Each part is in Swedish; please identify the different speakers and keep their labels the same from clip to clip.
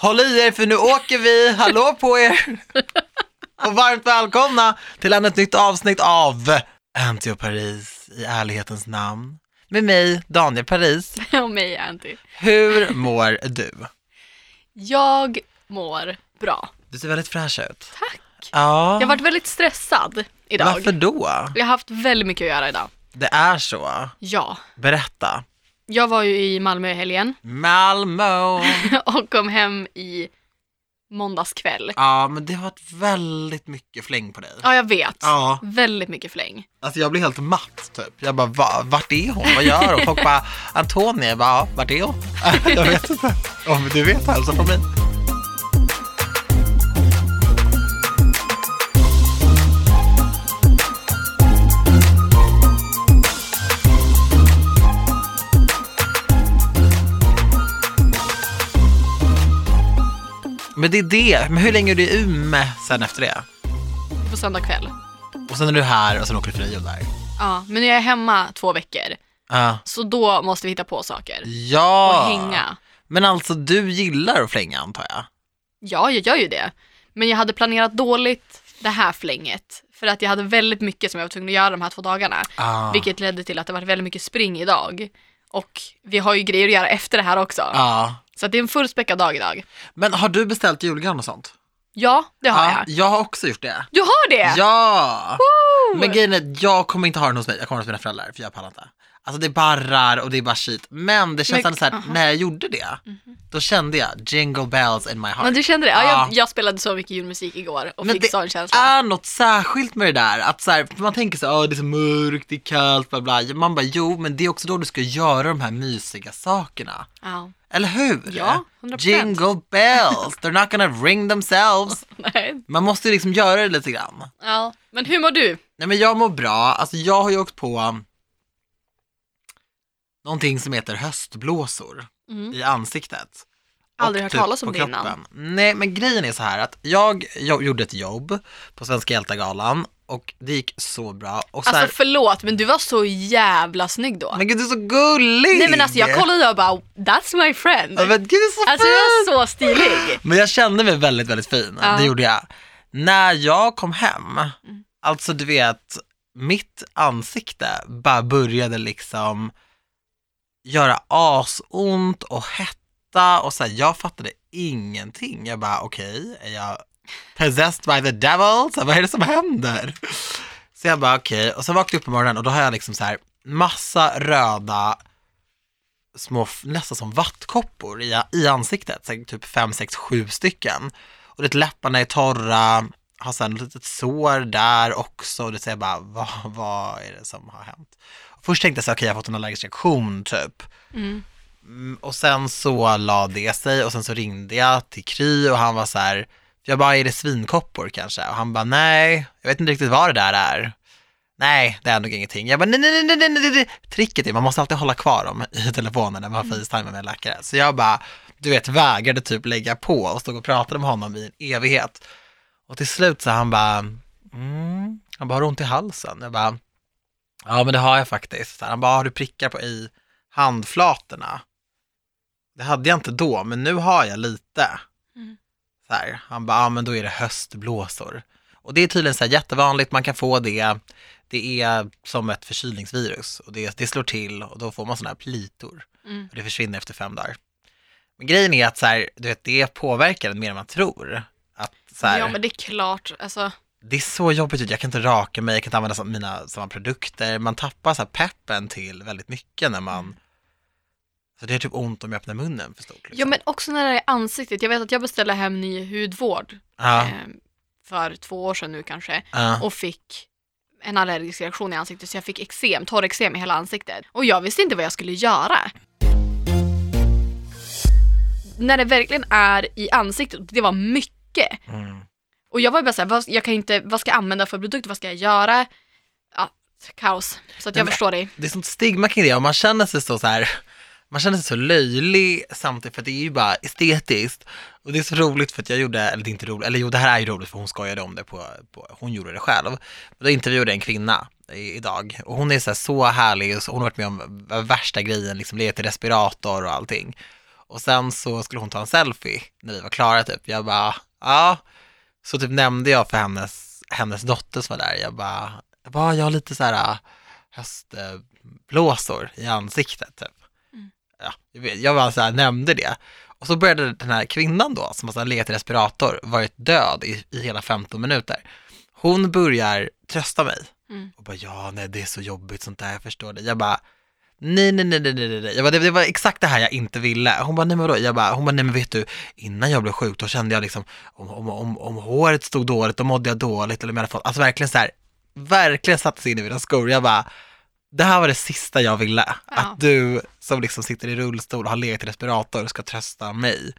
Speaker 1: Håll i er för nu åker vi, hallå på er! Och varmt välkomna till ännu ett nytt avsnitt av Anty och Paris i ärlighetens namn. Med mig, Daniel Paris.
Speaker 2: Och mig, Anty.
Speaker 1: Hur mår du?
Speaker 2: Jag mår bra.
Speaker 1: Du ser väldigt fräsch ut.
Speaker 2: Tack.
Speaker 1: Ja,
Speaker 2: Jag har varit väldigt stressad idag.
Speaker 1: varför då?
Speaker 2: Jag har haft väldigt mycket att göra idag.
Speaker 1: Det är så.
Speaker 2: Ja.
Speaker 1: Berätta.
Speaker 2: Jag var ju i Malmö i helgen
Speaker 1: Malmö.
Speaker 2: och kom hem i måndags kväll.
Speaker 1: Ja, men det har varit väldigt mycket fläng på dig.
Speaker 2: Ja, jag vet.
Speaker 1: Ja,
Speaker 2: Väldigt mycket fläng.
Speaker 1: alltså jag blir helt matt typ. Jag bara, Va, vart är hon? Vad gör hon? Folk bara, Antonia, jag bara, ja, vart är hon? jag vet inte. Om du vet, hälsa från mig. Men det är det. Men hur länge är du i Umeå sen efter det?
Speaker 2: På söndag kväll.
Speaker 1: Och sen är du här och sen åker du till Rio där.
Speaker 2: Ja, men jag är hemma två veckor.
Speaker 1: Ja.
Speaker 2: Så då måste vi hitta på saker.
Speaker 1: Ja.
Speaker 2: Och hänga.
Speaker 1: Men alltså du gillar att flänga antar jag?
Speaker 2: Ja, jag gör ju det. Men jag hade planerat dåligt det här flänget. För att jag hade väldigt mycket som jag var tvungen att göra de här två dagarna.
Speaker 1: Ah.
Speaker 2: Vilket ledde till att det var väldigt mycket spring idag. Och vi har ju grejer att göra efter det här också.
Speaker 1: Ja.
Speaker 2: Så det är en fullspäckad dag idag.
Speaker 1: Men har du beställt julgran och sånt?
Speaker 2: Ja, det har
Speaker 1: ja,
Speaker 2: jag.
Speaker 1: jag har också gjort det.
Speaker 2: Du har det?
Speaker 1: Ja!
Speaker 2: Woo!
Speaker 1: Men grejen är, jag kommer inte ha den hos mig, jag kommer hos mina föräldrar för jag pallar inte. Alltså det barrar och det är bara skit. Men det känns
Speaker 2: Men-
Speaker 1: ändå så här,
Speaker 2: aha. Mhm.
Speaker 1: när jag gjorde det, då kände jag jingle bells in my heart.
Speaker 2: Men du kände det? Ja,
Speaker 1: Ja.
Speaker 2: jag, jag spelade så mycket julmusik igår och
Speaker 1: Men
Speaker 2: fick
Speaker 1: det
Speaker 2: sån känsla.
Speaker 1: är något särskilt med det där, att så här, man tänker så här, "Åh, det är så mörkt, det är kallt, bla bla. Man bara, jo, men det är också då du ska göra de här mysiga sakerna.
Speaker 2: Ja.
Speaker 1: Eller hur?
Speaker 2: Ja, 100%.
Speaker 1: Jingle bells, they're not gonna ring themselves.
Speaker 2: Nej.
Speaker 1: Man måste ju liksom göra det lite grann.
Speaker 2: Ja. Men hur mår du?
Speaker 1: Nej men jag mår bra, alltså jag har ju åkt på någonting som heter höstblåsor
Speaker 2: Mm.
Speaker 1: i ansiktet.
Speaker 2: Aldrig hört
Speaker 1: typ
Speaker 2: talas om det innan.
Speaker 1: kroppen. Nej men grejen är så här att jag, jag gjorde ett jobb på Svenska hjältar-galan och det gick så bra. Och så här,
Speaker 2: Alltså förlåt, men du var så jävla snygg då.
Speaker 1: men gud du är så gullig!
Speaker 2: Nej men alltså jag kollade och bara, that's my friend.
Speaker 1: Ja, Men gud du är så
Speaker 2: Alltså
Speaker 1: fin!
Speaker 2: du var så stilig.
Speaker 1: Men jag kände mig väldigt, väldigt fin.
Speaker 2: Ja.
Speaker 1: Det gjorde jag. När jag kom hem,
Speaker 2: Mm.
Speaker 1: alltså du vet, mitt ansikte bara började liksom göra asont och hetta och så här, jag fattade ingenting. Jag bara okej, är jag possessed by the devil? Så här, vad är det som händer? Så jag bara okej, och sen vaknade jag upp på morgonen och då har jag liksom så här massa röda små, nästan som vattkoppor i, i ansiktet, så här, typ fem, sex, sju stycken. Och det läpparna är torra, har sen ett litet sår där också och det säger bara, vad, vad är det som har hänt? Först tänkte jag så okej jag har fått en allergisk reaktion typ.
Speaker 2: Mm.
Speaker 1: Mm, och sen så la det sig och sen så ringde jag till Kry och han var så här, jag bara, är det svinkoppor kanske? Och han bara, nej, jag vet inte riktigt vad det där är. Nej, det är nog ingenting. Jag bara, nej, nej, nej, nej, nej, nej. Tricket är, man måste alltid hålla kvar dem i telefonen när man har facetime med en läkare. Så jag bara, du vet, vägrade typ lägga på och stod och pratade med honom i en evighet. Och till slut så han bara, mm, han bara, har ont i halsen? Jag bara, ja men det har jag faktiskt. Han bara, har du prickar på i handflatorna? Det hade jag inte då, men nu har jag lite.
Speaker 2: Mm.
Speaker 1: Så här, han bara, ja men då är det höstblåsor. Och det är tydligen så här jättevanligt, man kan få det. Det är som ett förkylningsvirus och det, det slår till och då får man sådana här plitor.
Speaker 2: Mm.
Speaker 1: Och det försvinner efter fem dagar. Men grejen är att så här, du vet, det påverkar en mer än man tror. Att, så här,
Speaker 2: Ja men det är klart, alltså.
Speaker 1: det är så jobbigt, jag kan inte raka mig, jag kan inte använda mina samma produkter. Man tappar så här peppen till väldigt mycket när man Så det är typ ont om jag öppnar munnen för stort. Liksom.
Speaker 2: Ja men också när det är ansiktet. Jag vet att jag beställde hem ny hudvård
Speaker 1: ja,
Speaker 2: eh, för två år sedan nu kanske
Speaker 1: ja.
Speaker 2: och fick en allergisk reaktion i ansiktet så jag fick eksem, torreksem i hela ansiktet. Och jag visste inte vad jag skulle göra. När det verkligen är i ansiktet, det var mycket.
Speaker 1: Mm.
Speaker 2: Och jag var bara såhär, vad, jag kan inte, vad ska jag använda för produkt, vad ska jag göra? Ja, kaos. Så att jag
Speaker 1: Men-
Speaker 2: förstår dig.
Speaker 1: Det är sånt stigma kring det och man känner sig så, så här man känner sig så löjlig samtidigt för det är ju bara estetiskt. Och det är så roligt för att jag gjorde, eller det är inte roligt, eller jo det här är ju roligt för hon skojade om det på, på hon gjorde det själv. Och då intervjuade jag en kvinna i, idag och hon är så, här, så härlig och så, hon har varit med om värsta grejen, liksom legat i respirator och allting. Och sen så skulle hon ta en selfie när vi var klara typ. Jag bara, ja. Så typ nämnde jag för hennes, hennes dotter som var där, jag bara, jag, bara, jag har lite så här äh, höstblåsor i ansiktet typ. Ja, jag, bara så här, nämnde det. Och så började den här kvinnan då, som har legat i respirator, varit död i, i hela 15 minuter. Hon börjar trösta mig.
Speaker 2: Mm.
Speaker 1: Och bara, ja, nej, det är så jobbigt sånt där, jag förstår det. Jag bara, nej, nej, nej, nej, nej, nej. Jag bara, det, det var exakt det här jag inte ville. Hon bara, nej men vadå? Jag bara, hon bara, nej men vet du, innan jag blev sjuk, då kände jag liksom, om, om, om, om håret stod dåligt, då mådde jag dåligt, eller om jag hade fått, alltså verkligen så här, verkligen satte sig in i mina skor. Jag bara, det här var det sista jag ville.
Speaker 2: Ja.
Speaker 1: Att du som liksom sitter i rullstol och har legat i respirator ska trösta mig.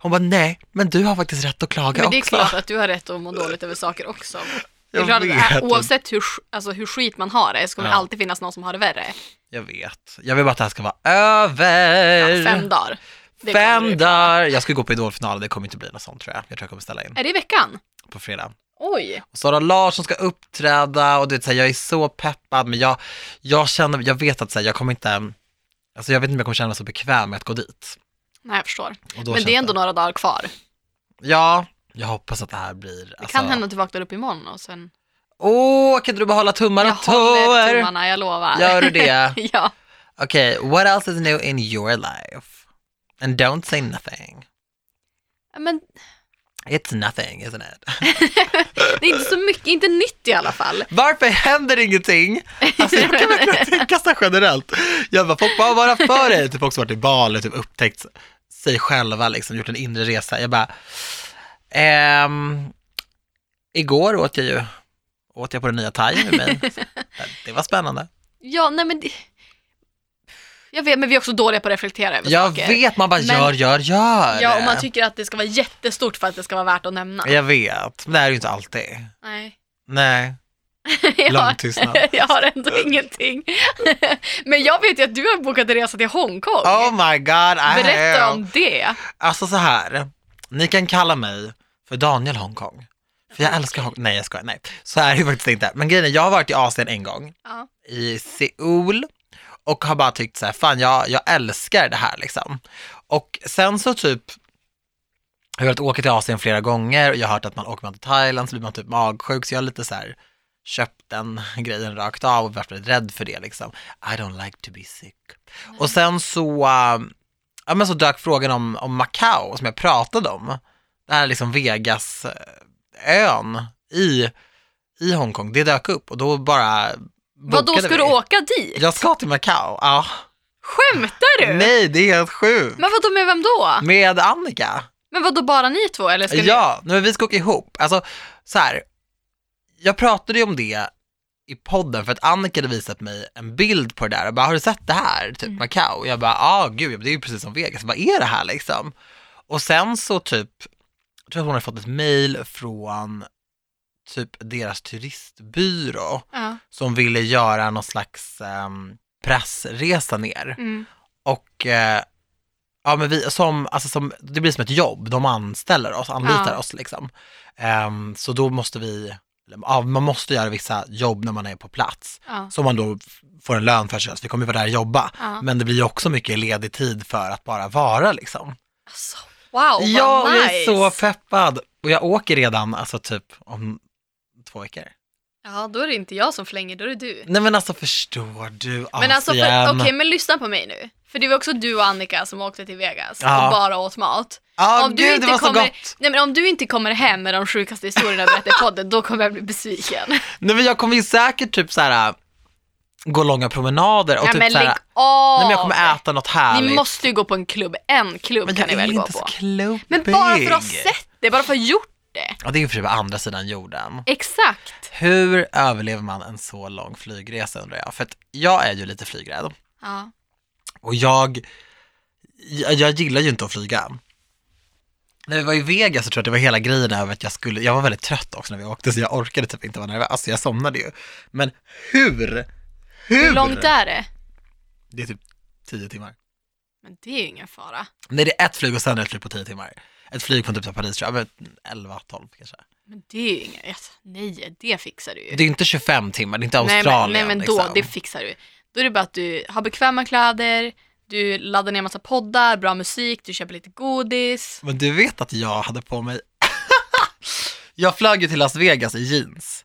Speaker 1: Hon bara, nej, men du har faktiskt rätt att klaga
Speaker 2: Men det är
Speaker 1: också.
Speaker 2: klart att du har rätt att må dåligt över saker också. Det är
Speaker 1: Jag
Speaker 2: klart att äh, oavsett hur, alltså, hur skit man har det så kommer det
Speaker 1: Ja.
Speaker 2: alltid finnas någon som har det värre.
Speaker 1: Jag vet. Jag vill bara att det här ska vara över.
Speaker 2: Ja, fem dagar. Det
Speaker 1: Fem dagar. Jag ska gå på Idolfinalen, det kommer inte bli något sånt tror jag. Jag tror jag kommer ställa in
Speaker 2: Är det i veckan?
Speaker 1: på fredag.
Speaker 2: Oj.
Speaker 1: Och Sara Larsson ska uppträda och det så här, jag är så peppad men jag, jag känner, jag vet att så här, jag kommer inte, alltså jag vet inte om jag kommer känna mig så bekväm med att gå dit.
Speaker 2: Nej, jag förstår. Men det är ändå några dagar kvar.
Speaker 1: Ja, jag hoppas att det här blir,
Speaker 2: Det
Speaker 1: alltså,
Speaker 2: kan hända att du vaknar upp imorgon och sen...
Speaker 1: Åh, kan inte du bara hålla tummar
Speaker 2: Jag
Speaker 1: och
Speaker 2: håller
Speaker 1: tår?
Speaker 2: tummarna, jag lovar.
Speaker 1: Gör du det?
Speaker 2: ja.
Speaker 1: Okej, what else is new in your life? And don't say nothing.
Speaker 2: Men
Speaker 1: It's nothing, isn't it?
Speaker 2: det är inte så mycket, inte nytt i alla fall.
Speaker 1: Varför händer ingenting? Alltså jag kan verkligen tänka så generellt. Jag bara, folk bara vara för dig. Typ också varit i Bali, typ upptäckt sig själva, liksom gjort en inre resa. Jag bara, ehm, igår åt jag ju, åt jag på den nya thai med mig. Det var spännande.
Speaker 2: Ja, nej men... det- Jag vet, men vi är också dåliga på att reflektera över
Speaker 1: Jag
Speaker 2: saker.
Speaker 1: vet, man bara
Speaker 2: Men-
Speaker 1: gör, gör, gör.
Speaker 2: Ja, och man tycker att det ska vara jättestort för att det ska vara värt att nämna.
Speaker 1: Jag vet, men det är ju inte alltid.
Speaker 2: Nej.
Speaker 1: Nej,
Speaker 2: jag,
Speaker 1: lång tystnad.
Speaker 2: jag har ändå ingenting. men jag vet ju att du har bokat en resa till Hongkong.
Speaker 1: Oh my god, I
Speaker 2: Berätta
Speaker 1: have.
Speaker 2: om det.
Speaker 1: Alltså så här, ni kan kalla mig för Daniel Hongkong. För jag älskar Hongkong. Nej jag skojar, nej. Så är det ju faktiskt inte. Men grejen är, jag har varit i Asien en gång,
Speaker 2: Ja.
Speaker 1: i Seoul, och har bara tyckt så här, fan jag, jag älskar det här liksom. Och sen så typ, jag har velat åka till Asien flera gånger och jag har hört att man åker man till Thailand så blir man typ magsjuk, så jag har lite så här köpt den grejen rakt av och varit väldigt rädd för det liksom. I don't like to be sick. Och sen så, äh, ja men så dök frågan om, om Macau som jag pratade om. Det här liksom Vegas äh, ön i, i Hongkong, det dök upp och då bara
Speaker 2: Vad då ska du
Speaker 1: vi.
Speaker 2: åka dit?
Speaker 1: Jag ska till Macau, ja.
Speaker 2: Skämtar du?
Speaker 1: Nej, det är helt sjukt.
Speaker 2: Men vad då med vem då?
Speaker 1: Med Annika.
Speaker 2: Men vad då bara ni två eller ska ni?
Speaker 1: Ja, nej, men vi ska åka ihop. Alltså, så här. Jag pratade ju om det i podden för att Annika hade visat mig en bild på det där och bara, har du sett det här? Typ
Speaker 2: Mm.
Speaker 1: Macau. Och jag bara, ja ah, gud, det är ju precis som Vegas. Vad är det här liksom? Och sen så typ, jag tror att hon hade fått ett mail från typ deras turistbyrå
Speaker 2: Ja.
Speaker 1: som ville göra någon slags um, pressresa ner.
Speaker 2: Mm.
Speaker 1: Och eh, ja, men vi, som, alltså som, det blir som ett jobb, de anställer oss, anlitar
Speaker 2: Ja.
Speaker 1: oss liksom. Ehm, så då måste vi, ja, man måste göra vissa jobb när man är på plats.
Speaker 2: Ja.
Speaker 1: Så man då får en lön för sig, vi kommer ju vara där och jobba.
Speaker 2: Ja.
Speaker 1: Men det blir ju också mycket ledig tid för att bara vara liksom.
Speaker 2: Alltså, wow, vad
Speaker 1: ja,
Speaker 2: nice.
Speaker 1: jag är så peppad. Och jag åker redan, alltså typ om två veckor.
Speaker 2: Ja, då är det inte jag som flänger, då är det du.
Speaker 1: Nej men alltså förstår du,
Speaker 2: Men alltså, för- okej, men lyssna på mig nu. För det var också du och Annika som åkte till Vegas
Speaker 1: Ja.
Speaker 2: och bara åt mat.
Speaker 1: Ja,
Speaker 2: om du
Speaker 1: gud
Speaker 2: inte kommer-. Nej men om du inte kommer hem med de sjukaste historierna berättar i podden, då kommer jag bli besviken.
Speaker 1: Nej men jag kommer ju säkert typ så här gå långa promenader och
Speaker 2: ja,
Speaker 1: typ
Speaker 2: men
Speaker 1: så här,
Speaker 2: lägg av!
Speaker 1: nej men jag kommer äta något härligt.
Speaker 2: Ni måste ju gå på en klubb, en klubb
Speaker 1: men
Speaker 2: kan ni väl gå på. Men bara för att ha sett det, bara för att ha gjort det.
Speaker 1: Ja det är ju för sig på andra sidan jorden.
Speaker 2: Exakt.
Speaker 1: Hur överlever man en så lång flygresa undrar jag? För att jag är ju lite flygrädd
Speaker 2: Ja.
Speaker 1: och jag, jag, jag gillar ju inte att flyga. När vi var i Vegas så tror jag att det var hela grejen över att jag skulle, jag var väldigt trött också när vi åkte så jag orkade typ inte vara nervös, alltså jag somnade ju. Men hur? Hur?
Speaker 2: Hur långt är det?
Speaker 1: Det är typ tio timmar.
Speaker 2: Men det är ju ingen fara.
Speaker 1: Nej det är ett flyg och sen ett flyg på tio timmar. Ett flyg från typ så Paris tror jag, men 11, 12 kanske.
Speaker 2: Men det är ju inget, nej det fixar du ju.
Speaker 1: Det är inte 25 timmar, det är inte
Speaker 2: nej,
Speaker 1: Australien
Speaker 2: men, nej men då,
Speaker 1: liksom.
Speaker 2: det fixar du. Då är det bara att du har bekväma kläder, Du laddar ner massa poddar, bra musik, du köper lite godis.
Speaker 1: Men du vet att jag hade på mig... jag flög ju till Las Vegas i jeans.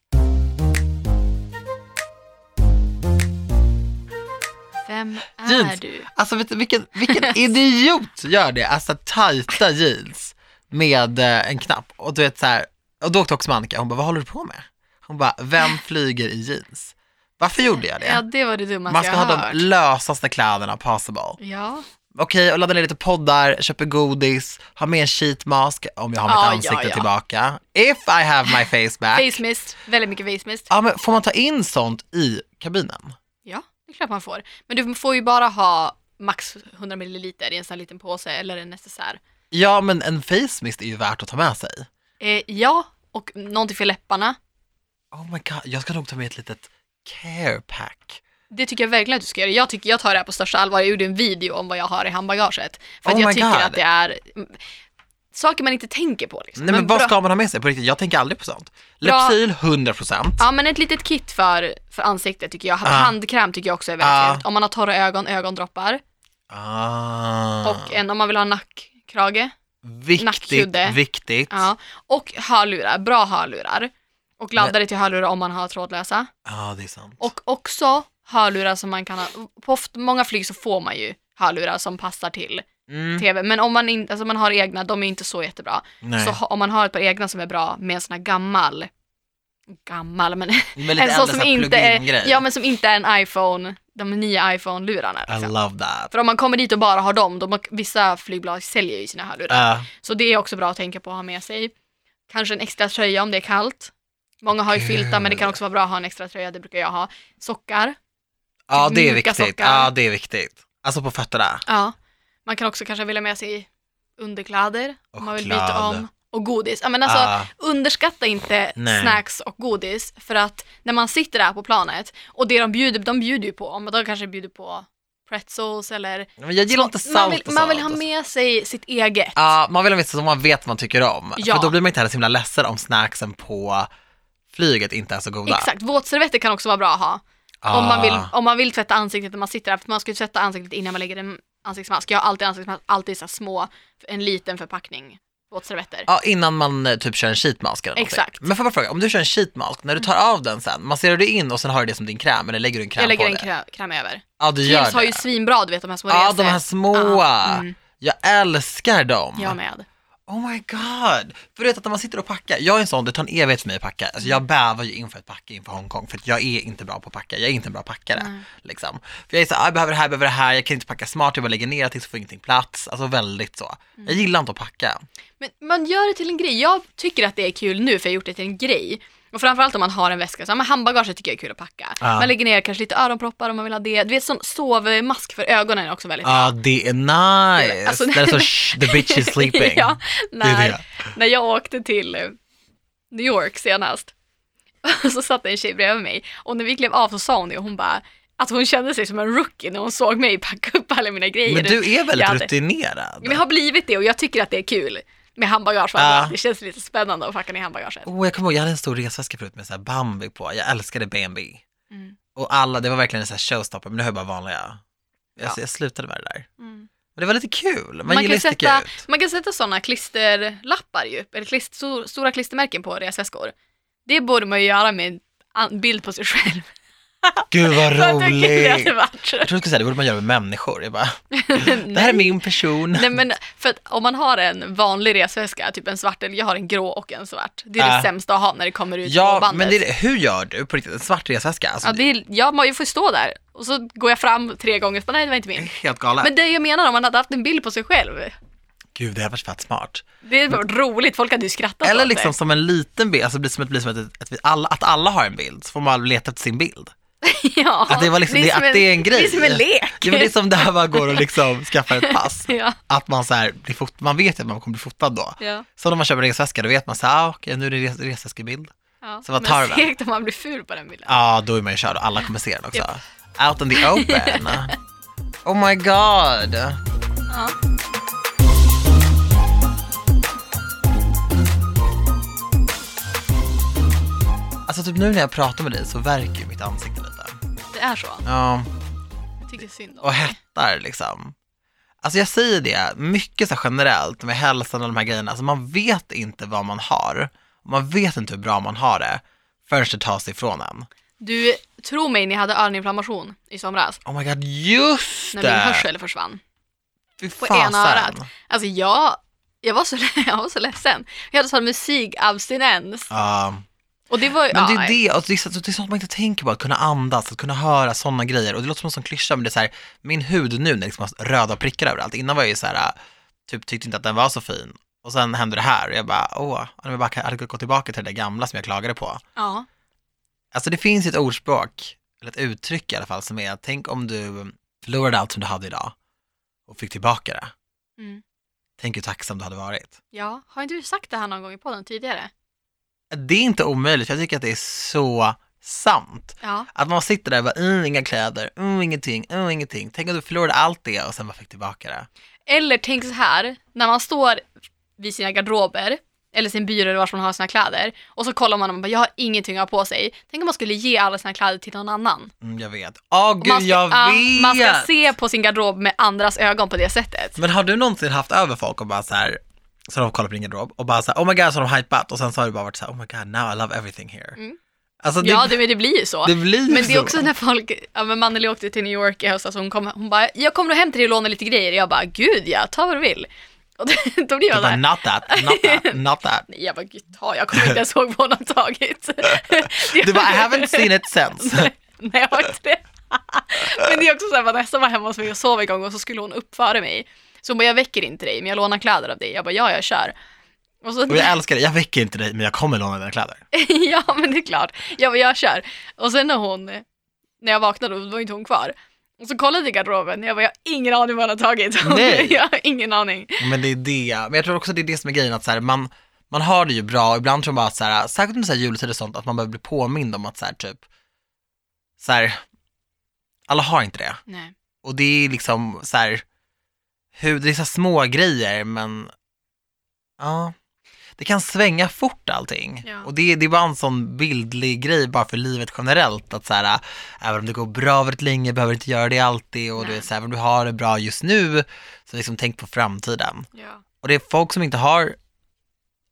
Speaker 2: Vem är
Speaker 1: Jeans.
Speaker 2: du?
Speaker 1: Alltså vet du, vilken, vilken idiot gör det? Alltså tajta jeans med eh, en knapp. Och du vet så här, och då åkte också Annika, hon bara, vad håller du på med? Hon bara, vem flyger i jeans? Varför gjorde jag det?
Speaker 2: Ja, det var det dummaste
Speaker 1: Man ska
Speaker 2: jag
Speaker 1: ha
Speaker 2: hört.
Speaker 1: de lösaste kläderna possible.
Speaker 2: Ja,
Speaker 1: Okej, och ladda ner lite poddar, köper godis, ha med en sheet mask om jag har mitt
Speaker 2: Ja, ja,
Speaker 1: ansikte
Speaker 2: ja.
Speaker 1: tillbaka. If I have my face back.
Speaker 2: face mist, väldigt mycket face mist.
Speaker 1: Ja, men får man ta in sånt i kabinen?
Speaker 2: Ja, det är klart man får. Men du får ju bara ha max 100 ml i en sån här liten påse eller en necessär.
Speaker 1: Ja, men en face mist är ju värt att ta med sig.
Speaker 2: Eh, ja, och någonting för läpparna.
Speaker 1: Oh my god, jag ska nog ta med ett litet care pack.
Speaker 2: Det tycker jag verkligen att du ska göra. Jag, tycker, jag tar det här på största allvar. Jag gjorde en video om vad jag har i handbagaget. För att
Speaker 1: Oh
Speaker 2: jag tycker
Speaker 1: God.
Speaker 2: att det är mm, saker man inte tänker på. Liksom.
Speaker 1: Nej men, vad
Speaker 2: bra-
Speaker 1: ska man ha med sig på riktigt? Jag tänker aldrig på sånt. Lypsyl 100%.
Speaker 2: Ja men ett litet kit för, för ansiktet tycker jag.
Speaker 1: Ja.
Speaker 2: Handkräm tycker jag också är väldigt trevligt. Om man har torra ögon, ögondroppar.
Speaker 1: Ah.
Speaker 2: Och en om man vill ha nackkrage.
Speaker 1: viktigt,
Speaker 2: nackkudde.
Speaker 1: viktigt.
Speaker 2: Ja. Och hörlurar, bra hörlurar. Och laddare till hörlurar om man har trådlösa.
Speaker 1: Ja, det är sant.
Speaker 2: Och också hörlurar som man kan ha. På många flyg så får man ju hörlurar som passar till
Speaker 1: Mm,
Speaker 2: tv. Men om man, inte, alltså man har egna, de är inte så jättebra.
Speaker 1: nej.
Speaker 2: Så om man har ett par egna som är bra med en sån här gammal, gammal men
Speaker 1: lite
Speaker 2: en sån som inte är, ja men som inte är en iPhone, de nya iPhone-lurarna.
Speaker 1: I
Speaker 2: Liksom.
Speaker 1: love that.
Speaker 2: För om man kommer dit och bara har dem, de, vissa flygbolag säljer ju sina hörlurar.
Speaker 1: Uh,
Speaker 2: Så det är också bra att tänka på att ha med sig. Kanske en extra tröja om det är kallt. Många har ju filtar men det kan också vara bra att ha en extra tröja, det brukar jag ha. Sockar.
Speaker 1: ja, det är viktigt.
Speaker 2: sockar.
Speaker 1: Ja, det är viktigt. Alltså på fötterna.
Speaker 2: Ja. Man kan också kanske vilja med sig underkläder
Speaker 1: Och
Speaker 2: om man vill byta om. Och godis. Ja, men alltså,
Speaker 1: Ah.
Speaker 2: underskatta inte
Speaker 1: Nej.
Speaker 2: snacks och godis för att när man sitter där på planet och det de bjuder, de bjuder ju på, men de kanske bjuder på pretzels eller
Speaker 1: Men jag gillar inte salt
Speaker 2: man vill,
Speaker 1: och
Speaker 2: man vill ha med sig sitt eget.
Speaker 1: Ja, man vill ha med sig som man vet vad man tycker om.
Speaker 2: Ja.
Speaker 1: För då blir man inte heller så himla ledsen om snacksen på flyget inte är så goda.
Speaker 2: Exakt, våtservetter kan också vara bra att ha.
Speaker 1: Ah.
Speaker 2: Om, man vill, om man vill tvätta ansiktet när man sitter där, för man ska ju tvätta ansiktet innan man lägger en ansiktsmask. Jag har alltid ansiktsmask, alltid så små, en liten förpackning våtservetter.
Speaker 1: Ja, innan man eh, typ kör en sheetmask eller någonting.
Speaker 2: Exakt.
Speaker 1: Men får jag bara fråga, om du kör en sheetmask, när du tar av den sen, masserar du in och sen har du det som din kräm eller lägger du en kräm
Speaker 2: jag lägger
Speaker 1: på
Speaker 2: en
Speaker 1: det?
Speaker 2: krä, kräm över.
Speaker 1: Ja, du gör
Speaker 2: Kiehl's har
Speaker 1: det.
Speaker 2: ju svinbra, du vet de här små
Speaker 1: Ja,
Speaker 2: resor.
Speaker 1: de här små.
Speaker 2: Ja, mm,
Speaker 1: Jag älskar dem.
Speaker 2: jag med.
Speaker 1: Oh my god! För du vet att när man sitter och packar, jag är en sån, det tar en evighet för mig att packa. Alltså jag bävar ju inför ett packe inför Hongkong för att jag är inte bra på att packa, jag är inte en bra packare.
Speaker 2: Nej.
Speaker 1: Liksom. För jag är så, ah, jag behöver det här, jag behöver det här, jag kan inte packa smart, jag bara lägger ner tills jag får ingenting plats. Alltså väldigt så.
Speaker 2: Mm.
Speaker 1: Jag gillar inte att packa.
Speaker 2: Men man gör det till en grej. Jag tycker att det är kul nu för jag har gjort det till en grej. Och framförallt om man har en väska, så, ja, men handbagaget tycker jag är kul att packa.
Speaker 1: Ja.
Speaker 2: Man lägger ner kanske lite öronproppar om man vill ha det. Du vet sån sovmask för ögonen är också väldigt
Speaker 1: Ja,
Speaker 2: bra.
Speaker 1: det är nice!
Speaker 2: Alltså-
Speaker 1: det så, "Shh, the bitch is sleeping.
Speaker 2: ja,
Speaker 1: det är
Speaker 2: när,
Speaker 1: det.
Speaker 2: när jag åkte till eh, New York senast. så satt en tjej bredvid mig och när vi klev av så sa hon det och hon bara att hon kände sig som en rookie när hon såg mig packa upp alla mina grejer.
Speaker 1: Men du är väldigt
Speaker 2: Jag hade-
Speaker 1: rutinerad.
Speaker 2: Men jag har blivit det och jag tycker att det är kul med handbagage.
Speaker 1: Ja.
Speaker 2: att Det känns lite spännande att packa ner handbagaget.
Speaker 1: Oh, jag kommer ihåg, jag hade en stor resväska förut med så här Bambi på. Jag älskade B&B.
Speaker 2: Mm.
Speaker 1: Och alla, det var verkligen en så här showstopper, men nu har jag bara vanliga. Jag,
Speaker 2: Ja.
Speaker 1: jag slutade med det där.
Speaker 2: Mm.
Speaker 1: Men det var lite kul, man,
Speaker 2: Man,
Speaker 1: gillar
Speaker 2: sätta,
Speaker 1: ut.
Speaker 2: man kan sätta sådana klisterlappar ju, eller klist, stor, stora klistermärken på resväskor. Det borde man ju göra med en bild på sig själv.
Speaker 1: Gud vad roligt!
Speaker 2: varit?
Speaker 1: Jag tror du skulle säga det borde man göra med människor. Jag bara, det här är min person.
Speaker 2: Nej men för att om man har en vanlig resväska, typ en svart, eller jag har en grå och en svart. Det är
Speaker 1: Äh.
Speaker 2: det sämsta att ha när det kommer ut på
Speaker 1: Ja,
Speaker 2: bandet.
Speaker 1: men det är, hur gör du på riktigt? En svart resväska? Alltså,
Speaker 2: Ja, det är, ja, man får stå där och så går jag fram tre gånger och bara, nej det var inte min.
Speaker 1: helt galet.
Speaker 2: Men det jag menar om man hade haft en bild på sig själv,
Speaker 1: Gud, det hade varit fett smart.
Speaker 2: det är roligt, folk hade ju skrattat
Speaker 1: Eller liksom
Speaker 2: det.
Speaker 1: som en liten bild, alltså det blir som, ett, blir som ett, ett, att alla har en bild, så får man leta efter sin bild.
Speaker 2: ja,
Speaker 1: Att det, var liksom, det,
Speaker 2: som
Speaker 1: att det är en grej.
Speaker 2: Det är som en lek.
Speaker 1: Ja, men det är som där man går och liksom skaffar ett pass.
Speaker 2: ja,
Speaker 1: Att man så här, blir fot, man vet att man kommer bli fotad då.
Speaker 2: ja,
Speaker 1: Så när man köper en resväska, då vet man så här, ah, okej nu är det res, resväskebild.
Speaker 2: ja.
Speaker 1: Så vad tar
Speaker 2: Men segt om man blir ful på den bilden.
Speaker 1: Ja, då är man ju körd och alla kommer se den också. Out in the open. Oh my god.
Speaker 2: Ja.
Speaker 1: Alltså typ nu när jag pratar med dig så verkar ju mitt ansikte.
Speaker 2: Det är så.
Speaker 1: Ja,
Speaker 2: Jag tycker synd om
Speaker 1: och hettar liksom. Alltså jag säger det, mycket så generellt med hälsan och de här grejerna, alltså man vet inte vad man har. Man vet inte hur bra man har det förrän det tas ifrån en.
Speaker 2: Du, tro mig, ni hade öroninflammation i somras.
Speaker 1: Oh my god, just
Speaker 2: När
Speaker 1: det!
Speaker 2: min hörsel försvann.
Speaker 1: Fy
Speaker 2: på
Speaker 1: fasen.
Speaker 2: ena örat. Alltså jag, jag, var så, jag var så ledsen. Jag hade sån musikabstinens.
Speaker 1: Ja,
Speaker 2: Och det var
Speaker 1: men det är det, alltså det, är så, det är sånt man inte tänker på, att kunna andas, att kunna höra sådana grejer. Och det låter som en sån klyscha, men det är så här, min hud nu, när liksom har röda prickar överallt. Innan var jag ju så här, typ tyckte inte att den var så fin. Och sen hände det här och jag bara, åh, om jag bara hade gått tillbaka till det där gamla som jag klagade på.
Speaker 2: Ja.
Speaker 1: Alltså det finns ett ordspråk, eller ett uttryck i alla fall, som är, tänk om du förlorade allt som du hade idag och fick tillbaka det.
Speaker 2: Mm.
Speaker 1: Tänk hur tacksam du hade varit.
Speaker 2: ja. Har inte du sagt det här någon gång i podden tidigare?
Speaker 1: Det är inte omöjligt, jag tycker att det är så sant.
Speaker 2: Ja.
Speaker 1: Att man sitter där och bara, mm, inga kläder, mm, ingenting, mm, ingenting. Tänk om du förlorade allt det och sen bara fick tillbaka det.
Speaker 2: Eller tänk så här, när man står vid sina garderober eller sin byrå eller var man har sina kläder och så kollar man och man bara, jag har ingenting att ha på sig. Tänk om man skulle ge alla sina kläder till någon annan.
Speaker 1: Mm, jag vet. Åh
Speaker 2: Och
Speaker 1: gud,
Speaker 2: ska,
Speaker 1: jag
Speaker 2: ja,
Speaker 1: vet!
Speaker 2: man ska se på sin garderob med andras ögon på det sättet.
Speaker 1: Men har du någonsin haft över folk och bara så här, så de kollar på din garderob och bara så här, oh my god, så har de hypat och sen så har du bara varit så här, oh my god, now I love everything here.
Speaker 2: Mm.
Speaker 1: Alltså det,
Speaker 2: Ja, det, men det blir ju så.
Speaker 1: det blir
Speaker 2: Men det är
Speaker 1: så.
Speaker 2: också när folk, ja men Anneli åkte till New York i höstas och hon, kom, hon bara, jag kommer nog hem till dig och låna lite grejer. Jag bara, gud ja, ta vad du vill. Och då, blir jag
Speaker 1: bara,
Speaker 2: där,
Speaker 1: not that, not that, not that.
Speaker 2: nej jag bara, gud ta, jag kommer inte ens ihåg vad hon har tagit.
Speaker 1: Du bara, I haven't seen it since.
Speaker 2: Nej, jag har inte det. Men det är också så här, Vanessa var hemma hos mig och sov en gång och så skulle hon upp före mig. Så hon bara, jag väcker inte dig, men jag lånar kläder av dig. Jag bara, ja, jag kör. Och så,
Speaker 1: Och jag älskar det, jag väcker inte dig men jag kommer låna dina kläder.
Speaker 2: ja, men det är klart. Jag bara, jag kör. Och sen när hon, när jag vaknade, då var inte hon kvar. Och så kollade jag i garderoben, jag bara, jag har ingen aning vad hon har tagit.
Speaker 1: Nej.
Speaker 2: jag har ingen aning.
Speaker 1: Men det är det, men jag tror också det är det som är grejen att så här, man, man har det ju bra ibland tror man bara att så här, särskilt med så här juletider och sånt, att man behöver bli påmind om att så här, typ, så här, alla har inte det.
Speaker 2: Nej.
Speaker 1: Och det är liksom så här, hur, det är så små grejer men, ja, det kan svänga fort allting.
Speaker 2: Ja.
Speaker 1: Och det, det är bara en sån bildlig grej bara för livet generellt, att så här, även om det går bra väldigt länge behöver det inte göra det alltid och du
Speaker 2: Nej.
Speaker 1: vet, så här, om du har det bra just nu, så liksom tänk på framtiden.
Speaker 2: Ja.
Speaker 1: Och det är folk som inte har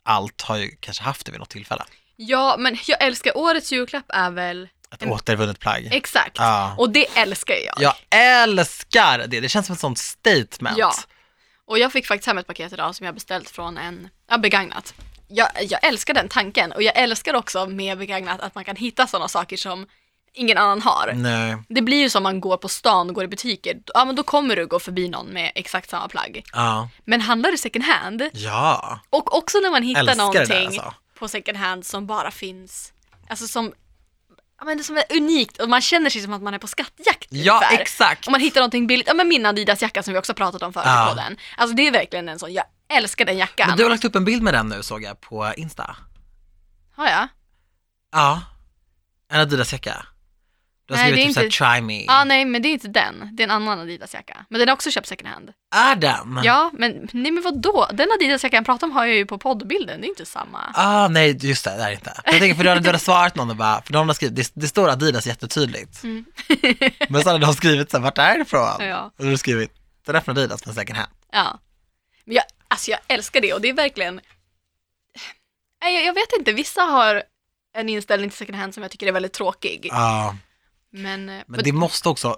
Speaker 1: allt har ju kanske haft det vid något tillfälle.
Speaker 2: ja, men jag älskar årets julklapp är väl,
Speaker 1: Ett
Speaker 2: Mm.
Speaker 1: återvunnet plagg.
Speaker 2: exakt.
Speaker 1: Ja.
Speaker 2: Och det älskar jag.
Speaker 1: Jag älskar det, det känns som ett sånt statement.
Speaker 2: Ja. Och jag fick faktiskt hem ett paket idag som jag beställt från en, ja begagnat. Jag, jag älskar den tanken och jag älskar också med begagnat att man kan hitta sådana saker som ingen annan har.
Speaker 1: Nej,
Speaker 2: Det blir ju som man går på stan och går i butiker, ja men då kommer du gå förbi någon med exakt samma plagg.
Speaker 1: ja,
Speaker 2: Men handlar du second hand,
Speaker 1: ja.
Speaker 2: och också när man hittar
Speaker 1: Älskar
Speaker 2: någonting
Speaker 1: alltså.
Speaker 2: på second hand som bara finns, alltså som, ja men det som är unikt och man känner sig som att man är på skattjakt
Speaker 1: Ja,
Speaker 2: ungefär.
Speaker 1: exakt.
Speaker 2: Om man hittar någonting billigt, ja men min Adidas-jacka som vi också pratat om förut
Speaker 1: Ja.
Speaker 2: på den. Alltså det är verkligen en sån, jag älskar den jackan.
Speaker 1: Men du har lagt upp en bild med den nu såg jag på Insta.
Speaker 2: Har jag?
Speaker 1: Ja, en Adidas-jacka. Du har
Speaker 2: Nej,
Speaker 1: skrivit
Speaker 2: det är
Speaker 1: typ såhär, try me.
Speaker 2: Ja, nej men det är inte den. Det är en annan Adidas-jacka. Men den är också köpt second hand.
Speaker 1: Är den?
Speaker 2: Ja, men nej men vadå? Den Adidas-jackan jag pratar om har jag ju på poddbilden, det är inte samma.
Speaker 1: Ah, nej, just det, det är inte. Jag tänker för du hade, du hade svarat någon och bara, för någon har skrivit, det, det står Adidas jättetydligt.
Speaker 2: Mm.
Speaker 1: Men så hade de skrivit så här, vart är det ifrån?
Speaker 2: Ja.
Speaker 1: Och du har skrivit, det är från Adidas men second hand.
Speaker 2: Ja. Men jag, alltså jag älskar det och det är verkligen... Nej, jag, jag vet inte, vissa har en inställning till second hand som jag tycker är väldigt tråkig.
Speaker 1: Ja.
Speaker 2: Men, eh,
Speaker 1: Men det måste också,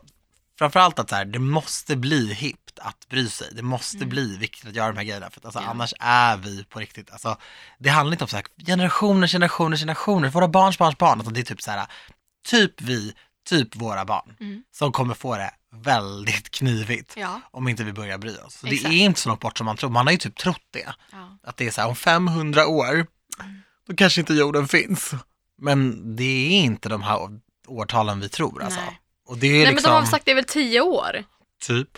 Speaker 1: framförallt att så här, det måste bli hippt att bry sig. Det måste bli viktigt att göra de här grejerna för att alltså,
Speaker 2: Mm. Ja.
Speaker 1: annars är vi på riktigt, alltså det handlar inte om så här, generationer, generationer, generationer, våra barns barns barn, alltså, det är typ så här, typ vi, typ våra barn
Speaker 2: Mm.
Speaker 1: som kommer få det väldigt knivigt
Speaker 2: Ja,
Speaker 1: om inte vi börjar bry oss. Så det är inte så långt bort som man tror, man har ju typ trott det.
Speaker 2: ja.
Speaker 1: Att det är så här, om 500 år, då kanske inte jorden finns. Men det är inte de här årtalen vi tror alltså.
Speaker 2: Nej.
Speaker 1: Och det är
Speaker 2: Nej men
Speaker 1: liksom,
Speaker 2: de har sagt det är väl tio år?
Speaker 1: typ,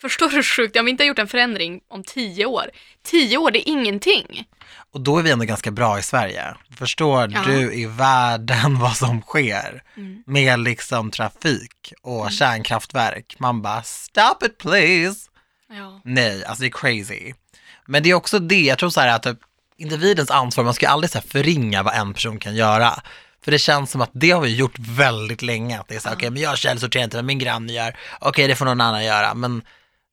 Speaker 2: Förstår du hur sjukt? Om vi inte har gjort en förändring om tio år. Tio år, det är ingenting.
Speaker 1: och då är vi ändå ganska bra i Sverige. Förstår
Speaker 2: Ja.
Speaker 1: du i världen vad som sker
Speaker 2: Mm.
Speaker 1: med liksom trafik och kärnkraftverk? Man bara, stop it please.
Speaker 2: Ja.
Speaker 1: Nej, alltså det är crazy. Men det är också det, jag tror så här att typ, individens ansvar, man ska aldrig så här förringa vad en person kan göra. För det känns som att det har vi gjort väldigt länge, att det är så här, okej men jag källsorterar inte vad min granne gör, okej det får någon annan göra, men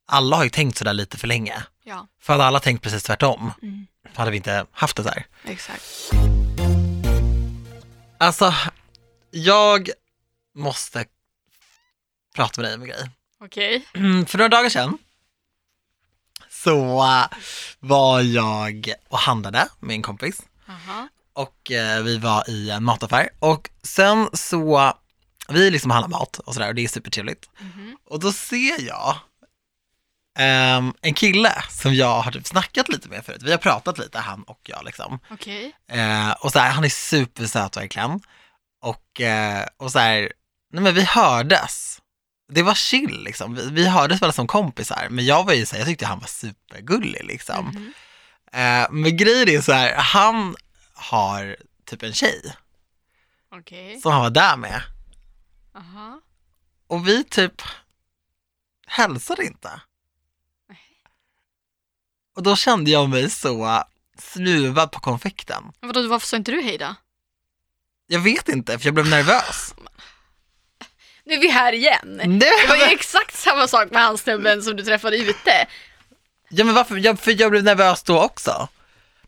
Speaker 1: alla har ju tänkt sådär lite för länge.
Speaker 2: Ja,
Speaker 1: För hade alla tänkt precis tvärtom,
Speaker 2: mm.
Speaker 1: hade vi inte haft det så här.
Speaker 2: exakt.
Speaker 1: Alltså, jag måste prata med dig om en grej.
Speaker 2: Okej.
Speaker 1: För några dagar sedan så var jag och handlade med en kompis
Speaker 2: Aha.
Speaker 1: Och eh, vi var i en mataffär och sen så, vi liksom handlar mat och sådär och det är supertrevligt.
Speaker 2: Mhm.
Speaker 1: Och då ser jag ehm, en kille som jag har typ snackat lite med förut. Vi har pratat lite, han och jag liksom.
Speaker 2: Okej.
Speaker 1: Eh, och så här, han är supersöt verkligen. Och, eh, och så här, nej men vi hördes. Det var chill liksom. Vi, vi hördes väl som kompisar, men jag var ju så här, jag tyckte han var supergullig liksom.
Speaker 2: Mhm.
Speaker 1: Eh, men grejen är så här, han har typ en tjej
Speaker 2: Okej.
Speaker 1: som han var där med.
Speaker 2: Aha.
Speaker 1: Och vi typ hälsade inte. Och då kände jag mig så snuvad på konfekten.
Speaker 2: Vadå, varför sa inte du hej då?
Speaker 1: Jag vet inte, för jag blev nervös.
Speaker 2: Nu är vi här igen. Det var ju
Speaker 1: Nej,
Speaker 2: exakt samma sak med han snubben som du träffade ute.
Speaker 1: ja, men varför? Jag, för jag blev nervös då också.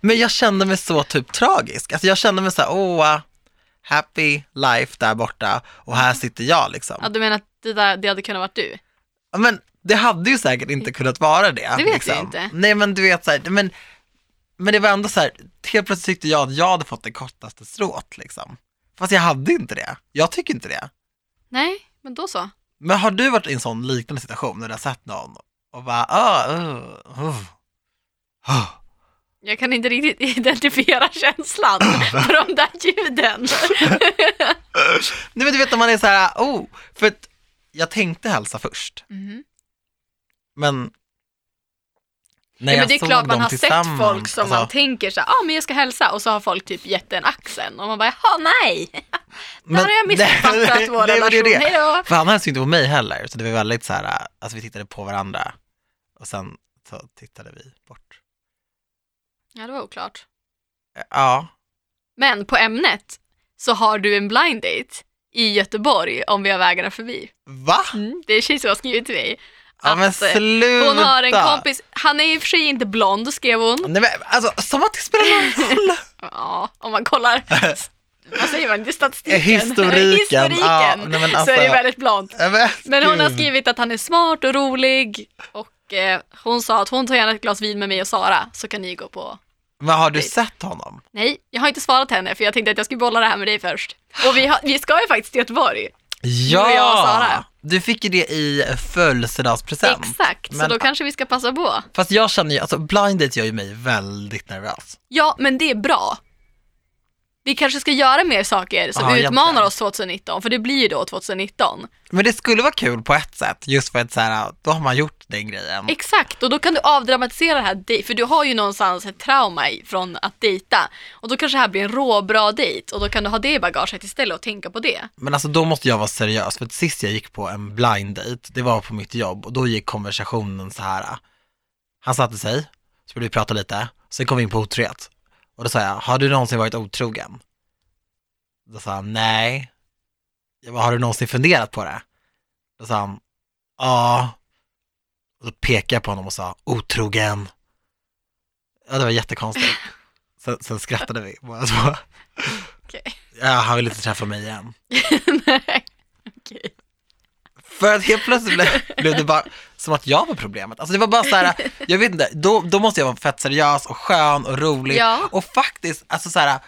Speaker 1: Men jag kände mig så typ tragisk. Alltså jag kände mig så här, åh, happy life där borta och här sitter jag liksom.
Speaker 2: Ja, du menar att det, där, det hade kunnat varit du?
Speaker 1: Ja, Men det hade ju säkert inte kunnat vara det.
Speaker 2: Det vet
Speaker 1: liksom.
Speaker 2: vi inte.
Speaker 1: Nej men du vet så här, men, men det var ändå så här, helt plötsligt tyckte jag att jag hade fått det kortaste strået liksom. Fast jag hade inte det. Jag tycker inte det.
Speaker 2: Nej, men då så.
Speaker 1: Men har du varit i en sån liknande situation när du har sett någon och bara, ah, uh, uh, uh.
Speaker 2: Jag kan inte riktigt identifiera känslan för de där ljuden.
Speaker 1: Nej men du vet när man är så här, oh, för att jag tänkte hälsa först,
Speaker 2: Mhm.
Speaker 1: men när
Speaker 2: Ja, men det är klart man har sett folk som
Speaker 1: alltså,
Speaker 2: man tänker så här, ah, men jag ska hälsa och så har folk typ gett en axeln och man bara, jaha nej, där har jag missuppfattat vår
Speaker 1: det
Speaker 2: relation,
Speaker 1: det.
Speaker 2: hej då.
Speaker 1: För han hälsade inte på mig heller, så det var väldigt så här, alltså vi tittade på varandra och sen så tittade vi bort.
Speaker 2: Ja, det var oklart.
Speaker 1: Ja,
Speaker 2: Men på ämnet så har du en blind date i Göteborg om vi har vägarna förbi.
Speaker 1: va?
Speaker 2: Det är en tjej som har skrivit till mig.
Speaker 1: Ja men
Speaker 2: eh,
Speaker 1: sluta!
Speaker 2: Hon har en kompis, han är i och för sig inte blond skrev hon.
Speaker 1: Nej men alltså, som att det spelar någon roll!
Speaker 2: Ja, om man kollar, vad säger man, det är statistiken.
Speaker 1: Historiken.
Speaker 2: Historiken.
Speaker 1: Ja, nej, men
Speaker 2: Så
Speaker 1: alltså-
Speaker 2: är det väldigt blont.
Speaker 1: Men,
Speaker 2: Men hon har skrivit att han är smart och rolig och eh, hon sa att hon tar gärna ett glas vin med mig och Sara så kan ni gå på
Speaker 1: Men har du sett honom?
Speaker 2: Nej, jag har inte svarat henne för jag tänkte att jag skulle bolla det här med dig först. Och vi, har, vi ska ju faktiskt till Göteborg.
Speaker 1: Ja!
Speaker 2: jag och Sara.
Speaker 1: Du fick ju det i födelsedagspresent.
Speaker 2: Exakt, så
Speaker 1: Men-
Speaker 2: då kanske vi ska passa på.
Speaker 1: Fast jag känner ju, alltså blind date gör ju mig väldigt nervös.
Speaker 2: Ja, men det är bra. Vi kanske ska göra mer saker som
Speaker 1: Ja,
Speaker 2: utmanar
Speaker 1: egentligen.
Speaker 2: oss 2019, för det blir ju då 2019.
Speaker 1: Men det skulle vara kul på ett sätt, just för att så här, då har man gjort den grejen.
Speaker 2: Exakt, och då kan du avdramatisera det här för du har ju någonstans ett trauma från att dejta. Och då kanske det här blir en råbra dejt och då kan du ha det i bagaget istället och tänka på det.
Speaker 1: Men alltså då måste jag vara seriös, för att sist jag gick på en blind date, det var på mitt jobb och då gick konversationen så här. Han satte sig, så började vi prata lite, sen kom vi in på otrohet. Och då sa jag, har du någonsin varit otrogen? Då sa han, nej. Jag bara, har du någonsin funderat på det? Då sa han, ja. Och då pekade jag på honom och sa, otrogen. Ja, det var jättekonstigt. Sen, sen skrattade vi båda två.
Speaker 2: Okej.
Speaker 1: Ja, han ville inte träffa mig igen.
Speaker 2: Nej, okej.
Speaker 1: För att helt plötsligt blev, blev det bara som att jag var problemet. Alltså det var bara så här, jag vet inte, då, då måste jag vara fett seriös och skön och rolig.
Speaker 2: Ja.
Speaker 1: Och faktiskt, alltså så här,